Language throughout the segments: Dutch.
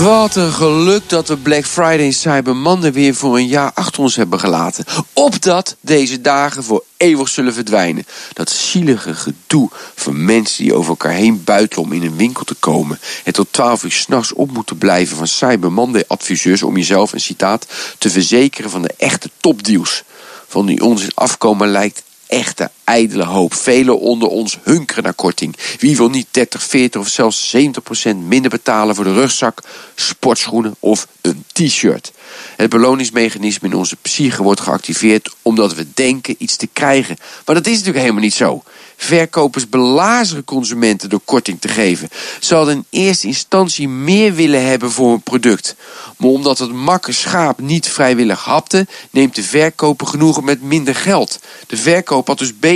Wat een geluk dat we Black Friday en Cyber Monday weer voor een jaar achter ons hebben gelaten. Opdat deze dagen voor eeuwig zullen verdwijnen. Dat zielige gedoe van mensen die over elkaar heen buitelen om in een winkel te komen. En tot 12 uur s'nachts op moeten blijven van Cyber Monday adviseurs om jezelf, een citaat, te verzekeren van de echte topdeals. Van die onzin afkomen lijkt echte ijdele hoop. Velen onder ons hunkeren naar korting. Wie wil niet 30, 40 of zelfs 70% minder betalen voor de rugzak, sportschoenen of een t-shirt? Het beloningsmechanisme in onze psyche wordt geactiveerd omdat we denken iets te krijgen. Maar dat is natuurlijk helemaal niet zo. Verkopers belazeren consumenten door korting te geven. Ze hadden in eerste instantie meer willen hebben voor hun product. Maar omdat het makke schaap niet vrijwillig hapte, neemt de verkoper genoegen met minder geld. De verkoper had dus beter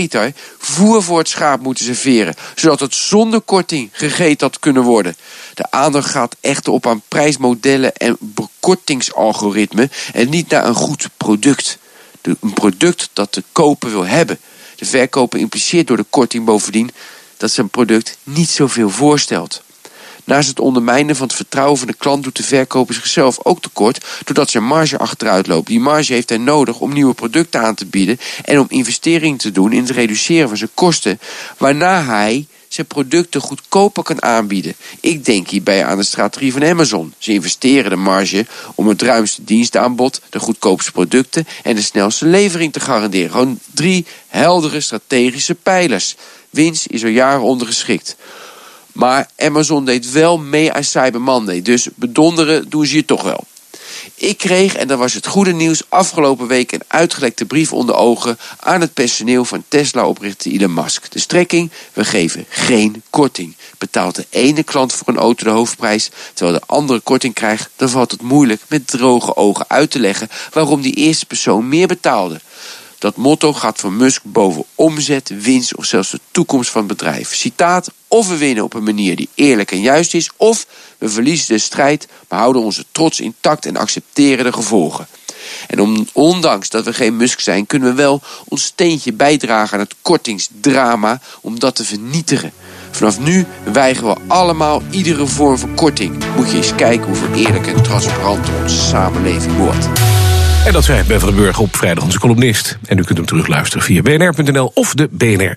voer voor het schaap moeten serveren, zodat het zonder korting gegeten had kunnen worden. De aandacht gaat echter op aan prijsmodellen en bekortingsalgoritmen en niet naar een goed product. Een product dat de koper wil hebben. De verkoper impliceert door de korting bovendien dat zijn product niet zoveel voorstelt. Naast het ondermijnen van het vertrouwen van de klant doet de verkoper zichzelf ook tekort doordat zijn marge achteruit loopt. Die marge heeft hij nodig om nieuwe producten aan te bieden en om investeringen te doen in het reduceren van zijn kosten, waarna hij zijn producten goedkoper kan aanbieden. Ik denk hierbij aan de strategie van Amazon. Ze investeren de marge om het ruimste dienstaanbod, de goedkoopste producten en de snelste levering te garanderen. Gewoon drie heldere strategische pijlers. Winst is al jaren ondergeschikt. Maar Amazon deed wel mee aan Cyber Monday, dus bedonderen doen ze je toch wel. Ik kreeg, en dat was het goede nieuws, afgelopen week een uitgelekte brief onder ogen aan het personeel van Tesla-oprichter Elon Musk. De strekking: we geven geen korting. Betaalt de ene klant voor een auto de hoofdprijs, terwijl de andere korting krijgt, dan valt het moeilijk met droge ogen uit te leggen waarom die eerste persoon meer betaalde. Dat motto gaat van Musk boven omzet, winst of zelfs de toekomst van het bedrijf. Citaat: of we winnen op een manier die eerlijk en juist is, of we verliezen de strijd, maar houden onze trots intact en accepteren de gevolgen. En ondanks dat we geen Musk zijn, kunnen we wel ons steentje bijdragen aan het kortingsdrama om dat te vernietigen. Vanaf nu weigeren we allemaal iedere vorm van korting. Moet je eens kijken hoeveel eerlijk en transparant onze samenleving wordt. En dat zei Burg op vrijdag onze columnist. En u kunt hem terugluisteren via bnr.nl of de BNR